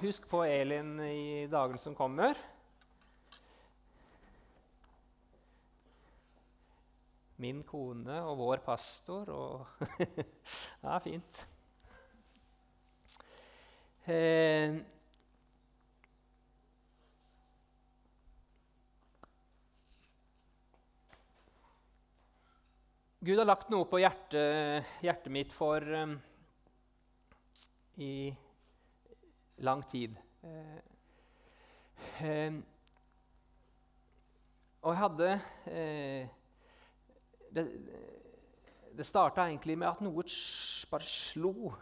husk på Elin i dagene som kommer. Min kone og vår pastor og Ja, fint. Eh, Gud har lagt noe på hjertet, hjertet mitt for um, i lang tid. Eh, eh, og jeg hadde eh, Det, det starta egentlig med at noe bare slo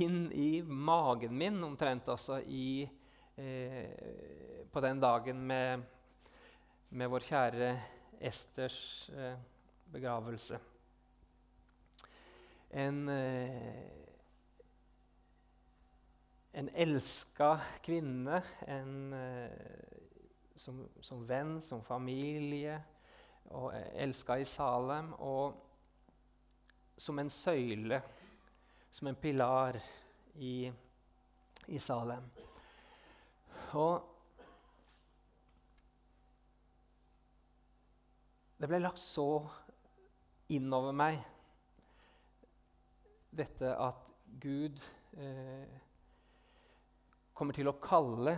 inn i magen min omtrent også i, på den dagen med, med vår kjære Esters begravelse en, en elska kvinne, en, eh, som, som, venn, som familie, og elska i Salem. Og som en søyle, som en pilar i, i Salem. Og det ble lagt så innover meg dette at Gud eh, kommer til å kalle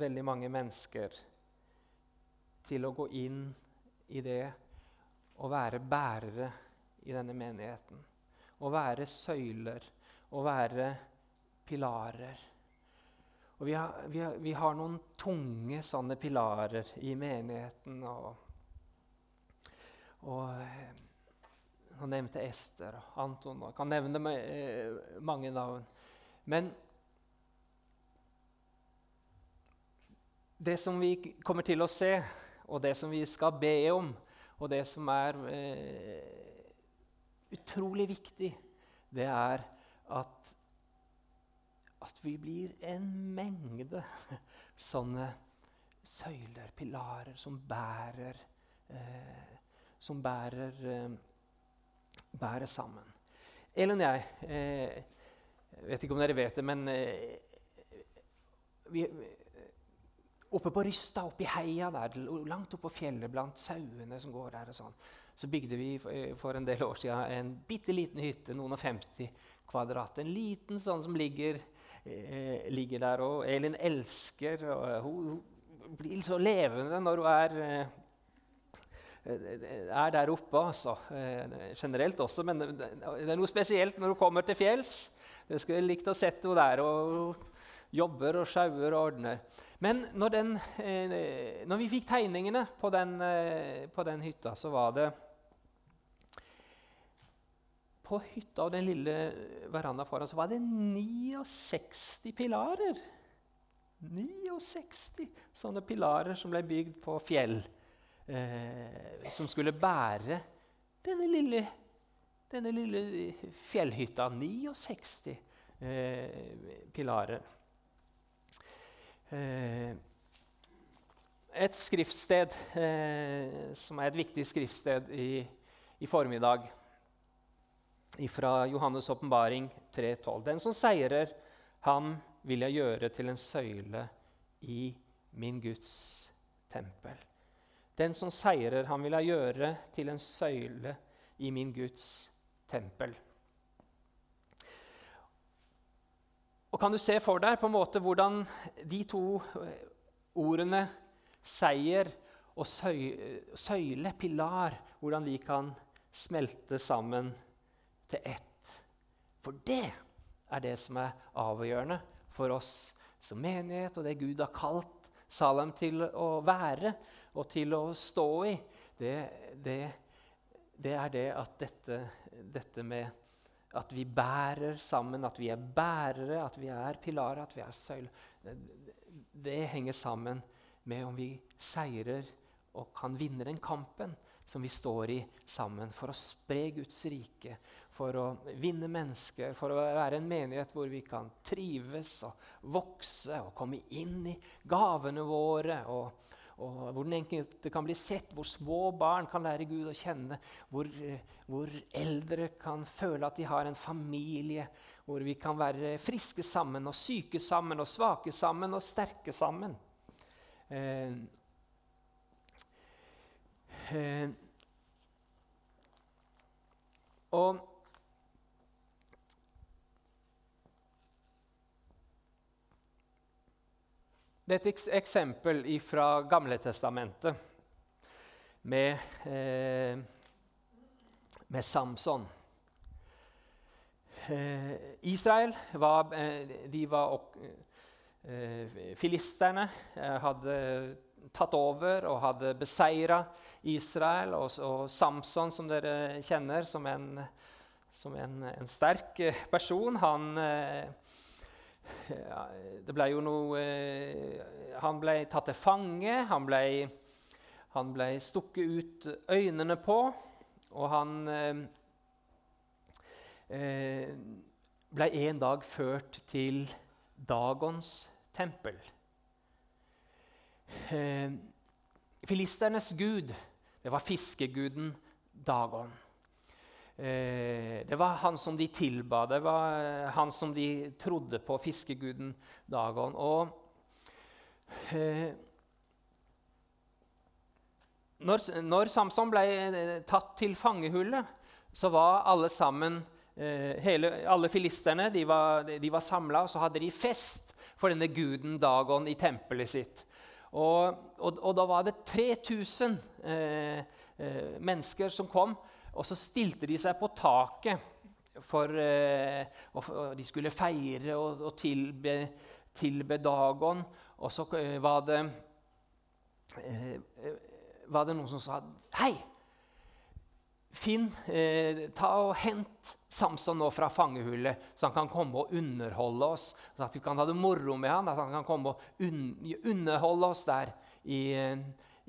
veldig mange mennesker til å gå inn i det å være bærere i denne menigheten. Å være søyler, å være pilarer. Og vi har, vi, har, vi har, noen tunge sånne pilarer i menigheten. Og, og eh, han nevnte Ester og Anton. og kan nevne eh, mange navn. Men det som vi kommer til å se, og det som vi skal be om, og det som er eh, utrolig viktig, det er at, at vi blir en mengde sånne søyler, pilarer, som bærer, eh, som bærer eh, bærer sammen. Elin og jeg eh, vet ikke om dere vet det, men eh, vi, Oppe på Rysta, oppe i heia der, langt oppe på fjellet blant sauene som går der, og sånn, så bygde vi for en del år siden en bitte liten hytte, noen og 50 kvadrat. En liten sånn som ligger, eh, ligger der. Og Elin elsker og Hun, hun blir så levende når hun er eh, er der oppe, altså. Eh, generelt også, men det er noe spesielt når hun kommer til fjells. Jeg skulle likt å sette henne der og jobber og sjauer og ordner. Men når, den, eh, når, vi fikk tegningene på den, eh, på den, hytta, så var det På hytta og den lille verandaen foran så var det 69 pilarer. 69 sånne pilarer som ble bygd på fjell eh, som skulle bære denne lille, denne lille fjellhytta. 69 eh, pilarer. Eh, et skriftsted eh, som er et viktig skriftsted i, i formiddag, fra Johannes' åpenbaring 3,12. Den som seirer, ham vil jeg gjøre til en søyle i min Guds tempel. Den som seirer, han vil jeg gjøre til en søyle i min Guds tempel. Og Kan du se for deg på en måte hvordan de to eh, ordene seier og søyle, pilar, hvordan de kan smelte sammen til ett? For det er det som er avgjørende for oss som menighet, og det Gud har kalt Salem til å være og til å stå i, det, det, det er det at dette, dette, med at vi bærer sammen, at vi er bærere, at vi er pilarer, at vi er søyler. Det, henger sammen med om vi seirer og kan vinne den kampen som vi står i sammen for å spre Guds rike, for å vinne mennesker, for å være en menighet hvor vi kan trives og vokse og komme inn i gavene våre og, og hvor den enkelte kan bli sett, hvor små barn kan lære Gud å kjenne, hvor, hvor, eldre kan føle at de har en familie, hvor vi kan være friske sammen og syke sammen og svake sammen og sterke sammen. Eh, eh, og Det er et eksempel fra Gamletestamentet med, eh, med Samson. Eh, Israel var, eh, de var eh, Filisterne eh, hadde tatt over og hadde beseira Israel. Og, og, Samson, som dere kjenner som en, som en, en sterk person, han ja, det ble jo noe eh, Han ble tatt til fange. Han ble, han ble stukket ut øynene på. Og han eh, eh, ble en dag ført til Dagons tempel. Eh, filisternes gud, det var fiskeguden Dagon. Eh, det var han som de tilba, det var eh, han som de trodde på, fiskeguden Dagon. Og eh, når, når, Samson ble tatt til fangehullet, så var alle sammen hele, Alle filisterne de var, de var samla, og så hadde de fest for denne guden Dagon i tempelet sitt. Og, og, og da var det 3000 eh, mennesker som kom og så stilte de seg på taket, for, eh, og, de skulle feire og, og tilbe, tilbe, Dagon. Og så eh, var det, eh, var det noen som sa Hei! Finn, eh, ta og hent Samson nå fra fangehullet, så han kan komme og underholde oss. Så at vi kan ha det moro med han, at han kan komme og un underholde oss der i,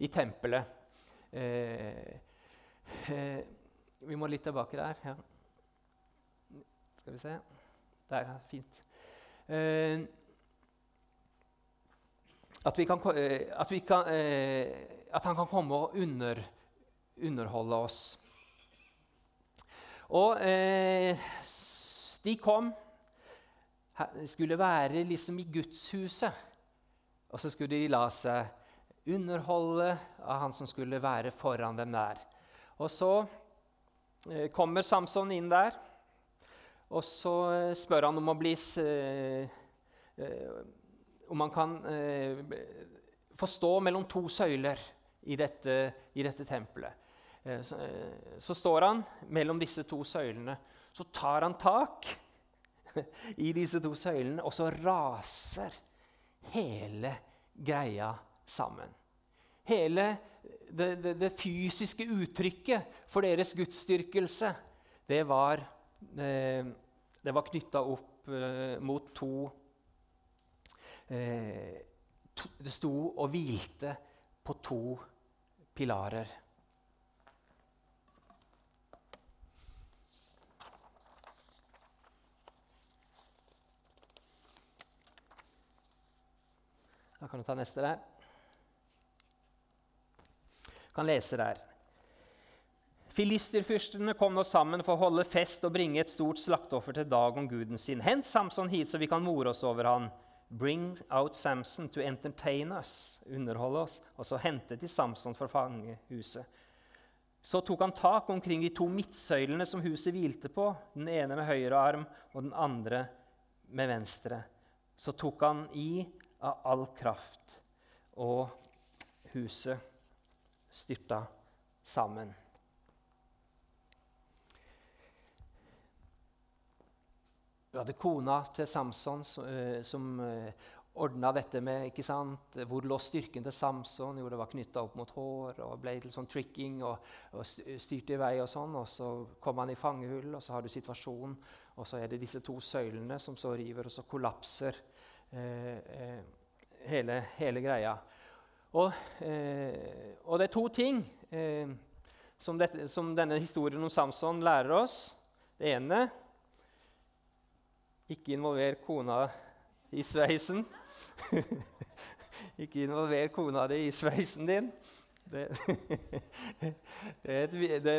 i tempelet. Eh, eh, vi må litt tilbake der. Ja. Skal vi se. Der, ja. Fint. Uh, at, kan, eh, at, kan, eh, at, han kan komme og under, underholde oss. Og eh, de kom De skulle være liksom i gudshuset. Og så skulle de la seg underholde av han som skulle være foran dem der. Og så kommer Samson inn der, og så eh, spør han om å bli eh, Om han kan få stå mellom to søyler i dette, i dette tempelet. Så, står han mellom disse to søylene. Så tar han tak i disse to søylene, og så raser hele greia sammen. Hele det, det, det, fysiske uttrykket for deres gudsdyrkelse, det var, eh, var knytta opp eh, mot to, eh, to Det sto og hvilte på to pilarer. Da kan du ta neste der kan lese der. Filisterfyrstene kom nå sammen for å holde fest og bringe et stort slakteoffer til Dagon, guden sin. Hent Samson hit, så vi kan more oss over han. Bring out Samson to entertain us, underholde oss. Og så hentet de Samson fra fangehuset. Så tok han tak omkring de to midtsøylene som huset hvilte på, den ene med høyre arm og den andre med venstre. Så tok han i av all kraft, og huset styrta sammen. Du hadde kona til Samson eh, som eh, ordna dette med ikke sant? Hvor lå styrken til Samson? Jo, det var knytta opp mot hår og ble til sånn tricking og, og styrte i vei. Og sånn, og så kom han i fangehull, og så har du situasjonen. Og så er det disse to søylene som så river, og så kollapser eh, eh, hele, hele, greia. Og, eh, og, det er to ting eh, som, dette, som, denne historien om Samson lærer oss. Det ene ikke involver kona i sveisen. ikke involver kona di i sveisen din. Det, det, det,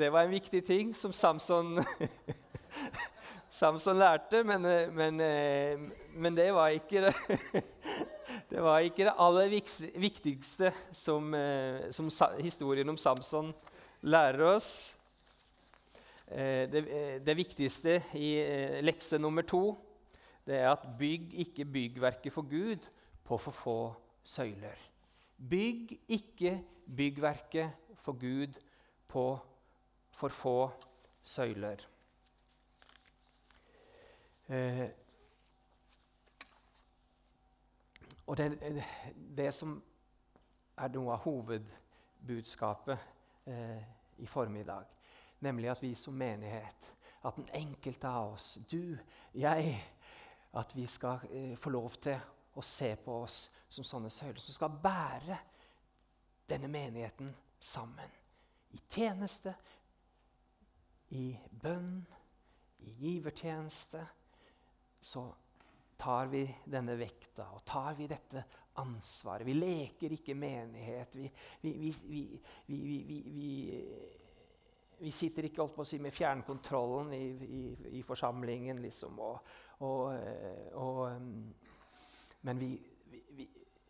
det, var en viktig ting som Samson, Samson lærte, men, men, men, det var ikke det, det var ikke det aller viktigste som, som historien om Samson lærer oss. Det, det viktigste i lekse nummer to det er at bygg ikke byggverket for Gud på for få søyler. Bygg ikke byggverket for Gud på for få søyler. Eh, og det, det, som er noe av hovedbudskapet eh, i formiddag, nemlig at vi som menighet, at den enkelte av oss, du, jeg, at vi skal eh, få lov til å se på oss som sånne søyler som skal bære denne menigheten sammen. I tjeneste, i bønn, i givertjeneste. Så tar vi denne vekta og tar vi dette ansvaret. Vi leker ikke menighet. Vi, vi, vi, vi sitter ikke på å si, med fjernkontrollen i, i, i forsamlingen liksom, og, og, og men vi, vi,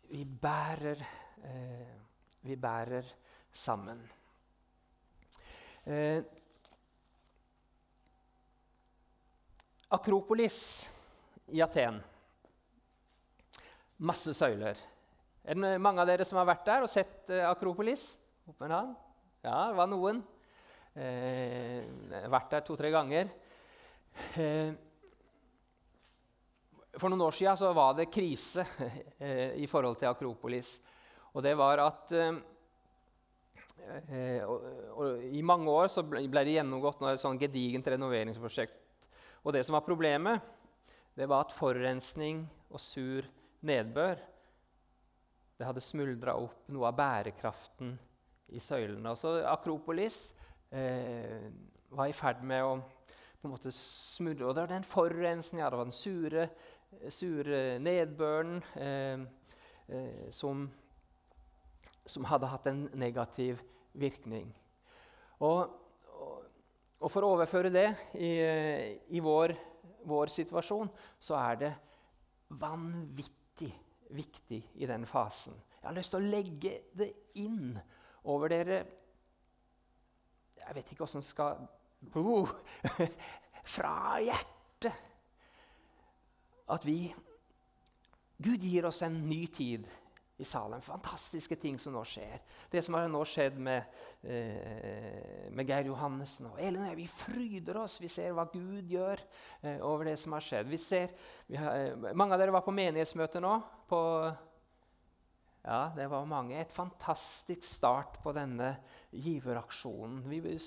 vi bærer, eh, vi bærer sammen. Eh, Akropolis i Aten. Masse søyler. Er det mange av dere som har vært der og sett eh, Akropolis? Ja, det var noen. Eh, vært der to-tre ganger. Eh, for noen år siden var det krise eh, i forhold til Akropolis. Og det var at eh, eh, og, og I mange år ble, ble det gjennomgått et sånn gedigent renoveringsprosjekt. Og det som var problemet, det var at forurensning og sur nedbør det hadde smuldra opp noe av bærekraften i søylene. Så Akropolis eh, var i ferd med å på en måte smudre. Og det var den forurensninga, det var den sure sure nedbøren eh, eh, som, som, hadde hatt en negativ virkning. Og, og, og for å overføre det i, i vår, vår, situasjon, så er det vanvittig viktig i den fasen. Jeg har lyst til å legge det inn over dere. Jeg vet ikke åssen skal uh, Fra hjertet! At vi Gud gir oss en ny tid i Salem. Fantastiske ting som nå skjer. Det som har nå skjedd med, eh, med Geir Johannessen og Elin. Vi fryder oss. Vi ser hva Gud gjør eh, over det som har skjedd. Vi ser, vi har, eh, mange av dere var på menighetsmøte nå. På, ja, det var mange. Et fantastisk start på denne giveraksjonen. Vi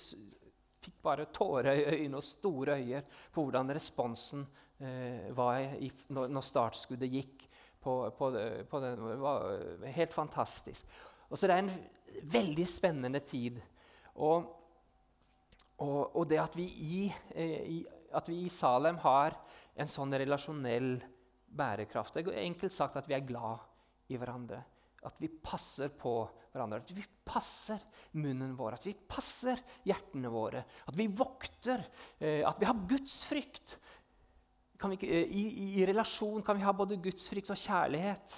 fikk bare tårer i øynene og store øyer på hvordan responsen eh, var i, når, når, startskuddet gikk på, på, på den. Det var helt fantastisk. Og så Det er en veldig spennende tid. Og, og, og det at vi, i, eh, i, at vi, i, Salem har en sånn relasjonell bærekraft Det er enkelt sagt at vi er glad i hverandre. At vi passer på hverandre. At vi passer munnen vår, at vi passer hjertene våre. At vi vokter, eh, at vi har gudsfrykt vi, i, i, i, relasjon kan vi ha både gudsfrykt og kjærlighet.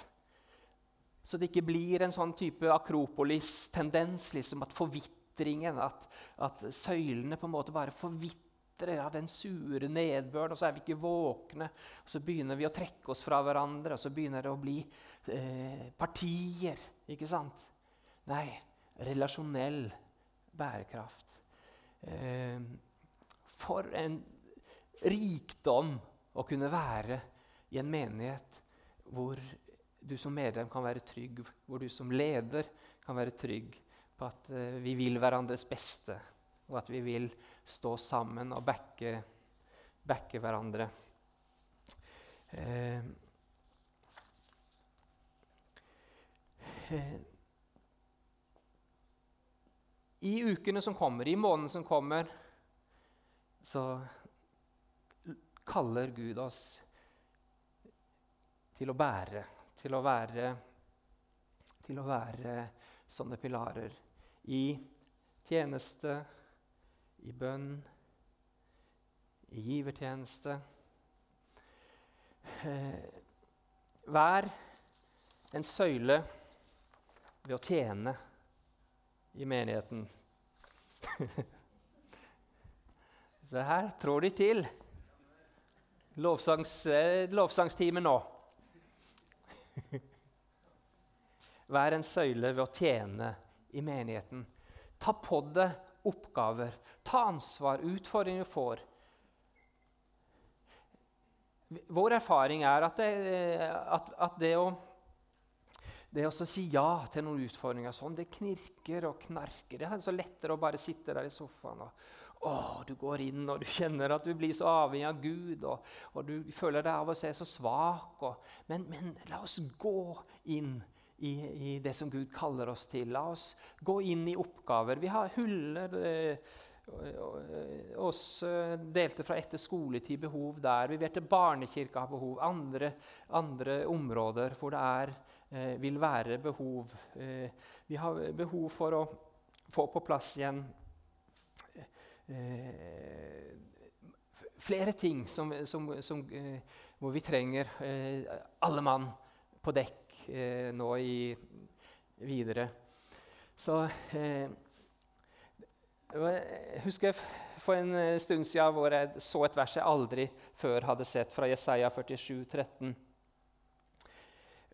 Så det ikke blir en sånn type Akropolis-tendens, liksom, at forvitringen, at, at, søylene på en måte bare forvitrer av den sure nedbøren, og så er vi ikke våkne. og Så begynner vi å trekke oss fra hverandre, og så begynner det å bli eh, partier. Ikke sant? Nei, relasjonell bærekraft. Eh, for en rikdom å kunne være i en menighet hvor du som medlem kan være trygg, hvor du som leder kan være trygg på at uh, vi vil hverandres beste, og at vi vil stå sammen og backe, backe hverandre. Uh, uh, I ukene som kommer, i måneden som kommer, så kaller Gud oss til å bære, til å være til å være sånne pilarer i tjeneste, i bønn, i givertjeneste. Eh, vær en søyle ved å tjene i menigheten. Så her trår de til. Lovsangs, eh, lovsangstime nå. Vær en søyle ved å tjene i menigheten. Ta på deg oppgaver. Ta ansvar, utfordringer du får. Vår erfaring er at det, at, at det å, det å si ja til noen utfordringer sånn, det knirker og knarker. Det er så lettere å bare sitte der i sofaen og, Åh, du går inn og du kjenner at du blir så avhengig av Gud, og, og du føler deg av og til så svak. Og, men, men, la oss gå inn i, i, det som Gud kaller oss til. La oss gå inn i oppgaver. Vi har huller eh, oss eh, delte fra etter skoletid behov der. Vi vet at barnekirka har behov. Andre, andre områder hvor det er, eh, vil være behov. Eh, vi har behov for å få på plass igjen flere ting som, som, som, eh, hvor vi trenger eh, alle mann på dekk eh, nå i, videre. Så eh, jeg husker for en eh, stund siden hvor jeg så et vers jeg aldri før hadde sett, fra Jesaja 47, 13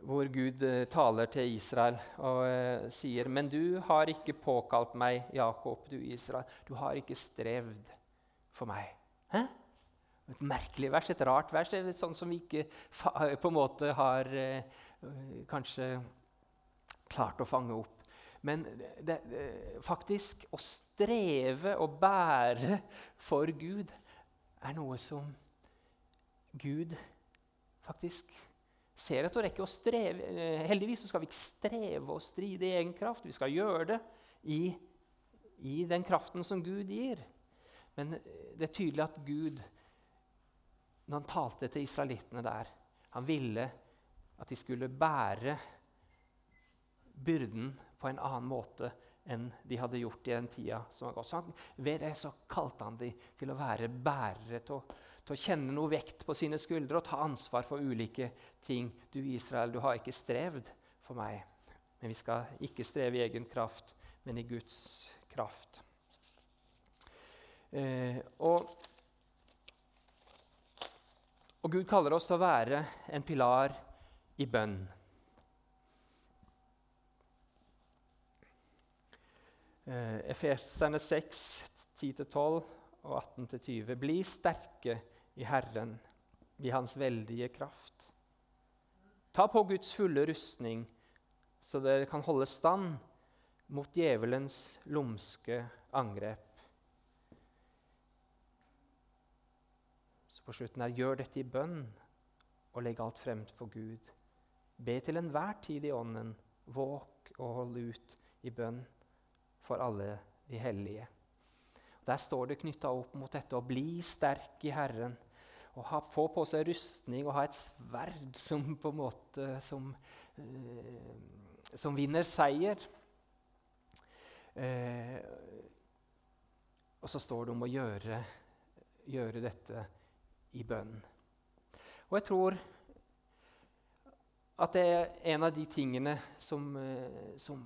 hvor Gud eh, taler til Israel og eh, sier Men du har ikke påkalt meg, Jakob, du Israel. Du har ikke strevd for meg. Hæ? Et merkelig vers, et rart vers. Er sånn som vi ikke på en måte har eh, kanskje klart å fange opp. Men det, det, faktisk å streve og bære for Gud er noe som Gud faktisk ser etter å rekke å streve. Eh, heldigvis skal vi ikke streve og stride i egen kraft. Vi skal gjøre det i, i den kraften som Gud gir. Men eh, det er tydelig at Gud, når han talte til israelittene der, han ville at de skulle bære byrden på en annen måte enn de hadde gjort i den tida som var gått. Så han, ved det så kalte han dem til å være bærere, å til å kjenne noe vekt på sine skuldre og ta ansvar for ulike ting. Du Israel, du har ikke strevd for meg. Men vi skal ikke streve i egen kraft, men i Guds kraft. Eh, og, og Gud kaller oss til å være en pilar i bønn. Eh, Efeserne 6, 10-12 og 18-20. Bli sterke i Herren, i Hans veldige kraft. Ta på Guds fulle rustning, så dere kan holde stand mot djevelens lumske angrep. Så på slutten her, gjør dette i bønn og legg alt fremt for Gud. Be til enhver tid i Ånden. Våk og hold ut i bønn for alle de hellige. Der står det knytta opp mot dette å bli sterk i Herren å ha, få på seg rustning og ha et sverd som på en måte som, eh, som vinner seier. Eh, og så står det om å gjøre, gjøre dette i bønn. Og jeg tror at det er en av de tingene som, eh, som,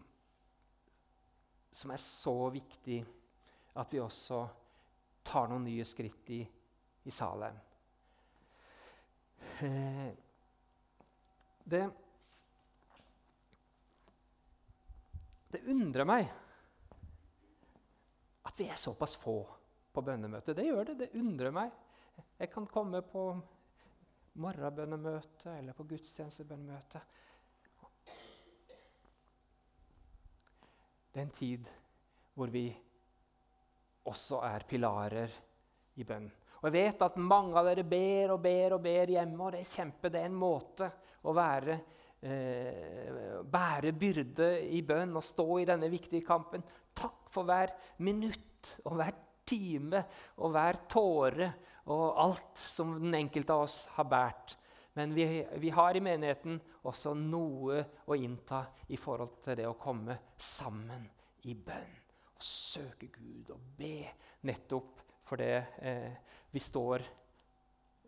som er så viktig at vi også tar noen nye skritt i, i Salem. Eh, det Det undrer meg at vi er såpass få på bønnemøte. Det gjør det. Det undrer meg. Jeg kan komme på morgenbønnemøte eller på gudstjenestebønnemøte. Det er en tid hvor vi også er pilarer i bønn. Og jeg vet at mange av dere ber og ber og ber hjemme, og det er kjempe. Det er en måte å være, eh, bære byrde i bønn og stå i denne viktige kampen. Takk for hver minutt og hver time og hver tåre og alt som den enkelte av oss har båret. Men vi, vi, har i menigheten også noe å innta i forhold til det å komme sammen i bønn. Og søke Gud og be nettopp for det eh, vi står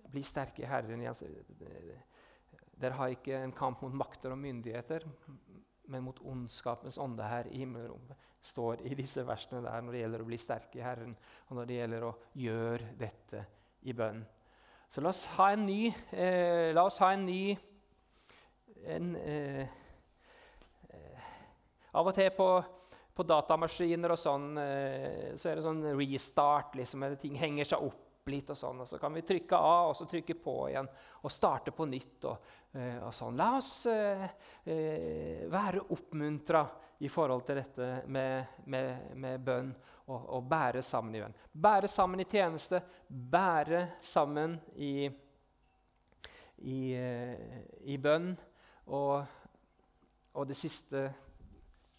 Bli sterke i Herren. Dere har ikke en kamp mot makter og myndigheter, men mot ondskapens ånde her i himmelrommet. står i disse versene der når det gjelder å bli sterke i Herren, og når det gjelder å gjøre dette i bønn. Så la oss ha en ny, eh, la oss ha en ny en, eh, eh, Av og til på, på datamaskiner og sånn, eh, så er det sånn restart. liksom, Ting henger seg opp litt. og sånn, og Så kan vi trykke av og så trykke på igjen og starte på nytt. og, eh, og sånn. La oss eh, eh, være oppmuntra i forhold til dette med, med, med bønn og, og, bære sammen i bønn. Bære sammen i tjeneste, bære sammen i, i, i bønn. Og, og, det siste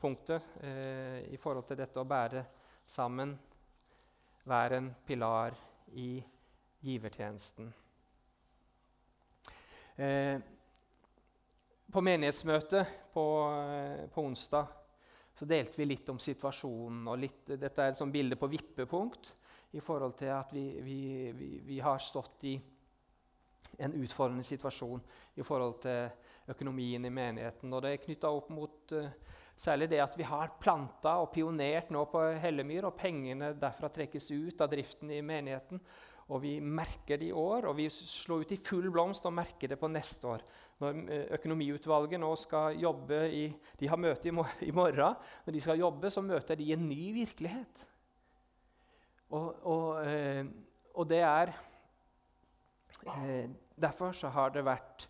punktet eh, i forhold til dette å bære sammen være en pilar i givertjenesten. Eh, på menighetsmøtet på, eh, på, onsdag så delte vi litt om situasjonen. og litt, Dette er et sånt bilde på vippepunkt i forhold til at vi, vi, vi, vi har stått i en utfordrende situasjon i forhold til økonomien i menigheten. Og det er knytta opp mot uh, Særlig det at vi har planta og pionert nå på Hellemyr, og pengene derfra trekkes ut av driften i menigheten. Og vi merker det i år, og vi slår ut i full blomst og merker det på neste år. Når eh, Økonomiutvalget nå skal jobbe i, De har møte i morgen. Når de skal jobbe, så møter de en ny virkelighet. Og, og, eh, og det er eh, Derfor så har det vært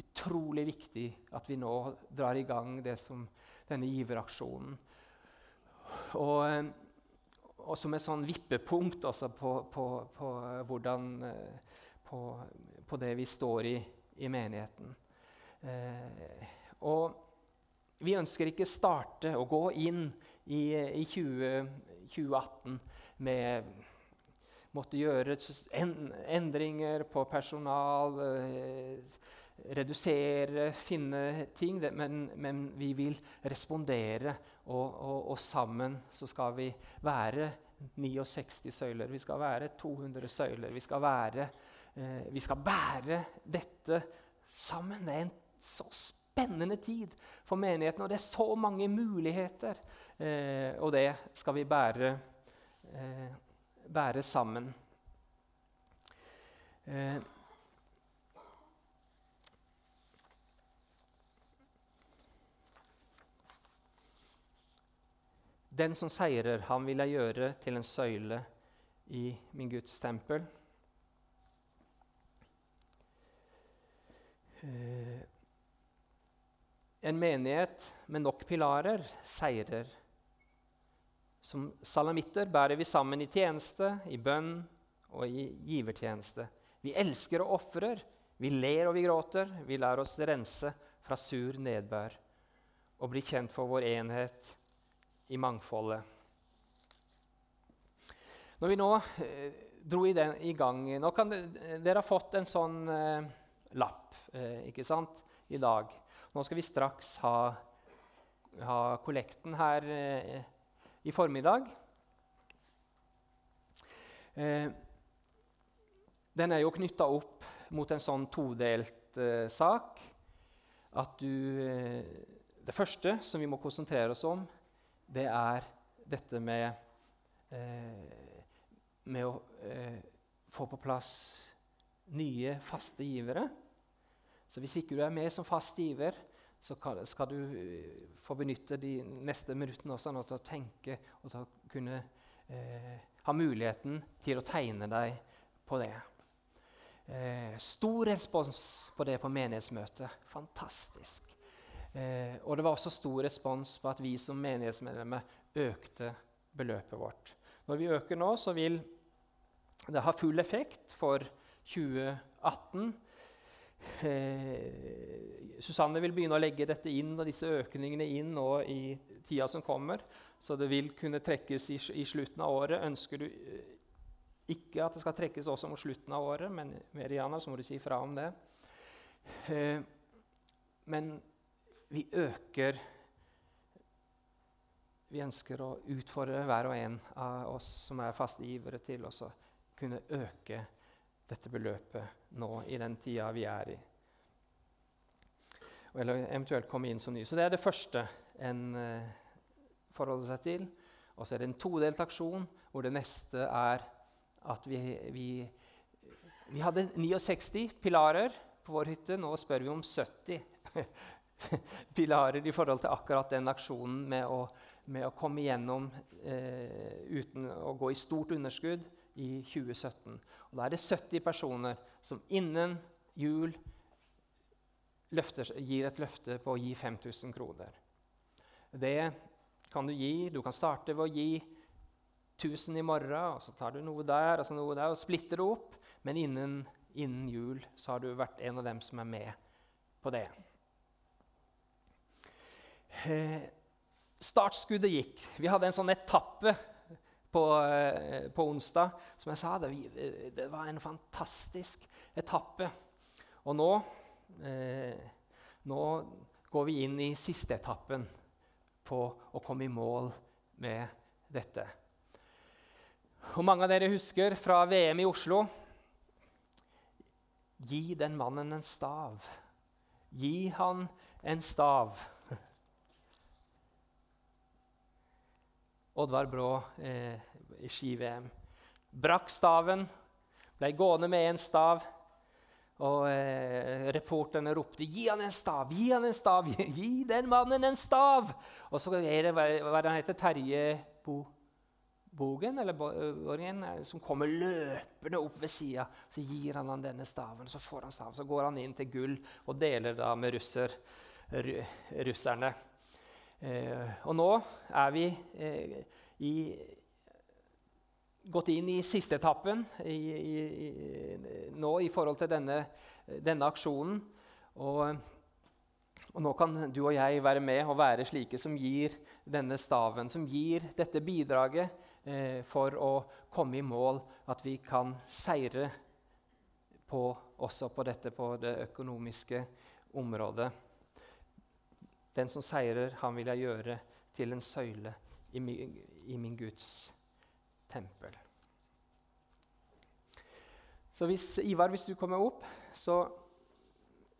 utrolig viktig at vi nå drar i gang det som denne giveraksjonen. Og, eh, og, som et sånn vippepunkt altså, på, på, på, hvordan, eh, på, det vi står i i menigheten. Eh, og vi ønsker ikke starte å gå inn i, i 20, 2018 med måtte gjøre endringer på personal, eh, redusere, finne ting, men, men vi vil respondere. Og, og, og, sammen så skal vi være 69 søyler. Vi skal være 200 søyler. Vi skal, være, eh, vi skal bære dette sammen. Det er en så spennende tid for menigheten, og det er så mange muligheter. Eh, og det skal vi bære, eh, bære sammen. Eh, Den som seirer, han vil jeg gjøre til en søyle i min Guds tempel. Eh, en menighet med nok pilarer seirer. Som salamitter bærer vi sammen i tjeneste, i bønn og i givertjeneste. Vi elsker og ofrer, vi ler og vi gråter, vi lar oss rense fra sur nedbør og bli kjent for vår enhet i mangfoldet. Når vi nå eh, dro i, den, i, gang Nå kan Dere har fått en sånn eh, lapp eh, ikke sant, i dag. Nå skal vi straks ha, ha kollekten her eh, i formiddag. Eh, den er jo knytta opp mot en sånn todelt eh, sak. At du Det første som vi må konsentrere oss om, det er dette med, eh, med å eh, få på plass nye, faste givere. Så hvis ikke du er med som fast giver, så skal du eh, få benytte de neste minuttene også til å tenke og til å kunne eh, ha muligheten til å tegne deg på det. Eh, stor respons på det på menighetsmøtet. Fantastisk. Eh, og det var også stor respons på at vi som menighetsmedlemmer økte beløpet vårt. Når vi øker nå, så vil det ha full effekt for 2018. Eh, Susanne vil begynne å legge dette inn og disse økningene inn nå i tida som kommer. Så det vil kunne trekkes i, i slutten av året. Ønsker du eh, ikke at det skal trekkes også mot slutten av året, men Meriana, så må du si fra om det. Eh, men vi øker Vi ønsker å utfordre hver og en av oss som er faste givere, til å kunne øke dette beløpet nå i den tida vi er i. Eller eventuelt komme inn som ny. Så det er det første en uh, forholder seg til. Og så er det en todelt aksjon, hvor det neste er at vi, vi, vi hadde 69 pilarer på vår hytte. Nå spør vi om 70 pilarer i forhold til akkurat den aksjonen med å, med å komme igjennom eh, uten å gå i stort underskudd i 2017. Og da er det 70 personer som innen jul løfter, gir et løfte på å gi 5000 kroner. Det kan du gi. Du kan starte ved å gi 1000 i morgen, og så tar du noe der og så noe der, og splitter det opp. Men innen, innen jul så har du vært en av dem som er med på det. Eh, startskuddet gikk. Vi hadde en sånn etappe på, eh, på onsdag. Som jeg sa, det, det, var en fantastisk etappe. Og nå, eh, nå går vi inn i siste etappen på å komme i mål med dette. Og mange av dere husker fra VM i Oslo Gi den mannen en stav. Gi han en stav. Oddvar Brå eh, i ski-VM. Brakk staven, ble gående med en stav. Og eh, reporterne ropte 'Gi han en stav! Gi han en stav! Gi den mannen en stav!' Og så er det hva han heter, Terje Bo, Bogen, eller Borgen, eh, som kommer løpende opp ved sida. Så gir han han denne staven, så får han staven. Så går han inn til gull og deler da med russer, russerne. Eh, og nå er vi eh, i gått inn i siste etappen i, i, nå i forhold til denne, denne aksjonen. Og, og, nå kan du og jeg være med og være slike som gir denne staven, som gir dette bidraget eh, for å komme i mål, at vi kan seire på, også på dette på det økonomiske området. Den som seirer, han vil jeg gjøre til en søyle i min, i min Guds tempel. Så hvis, Ivar, hvis du kommer opp, så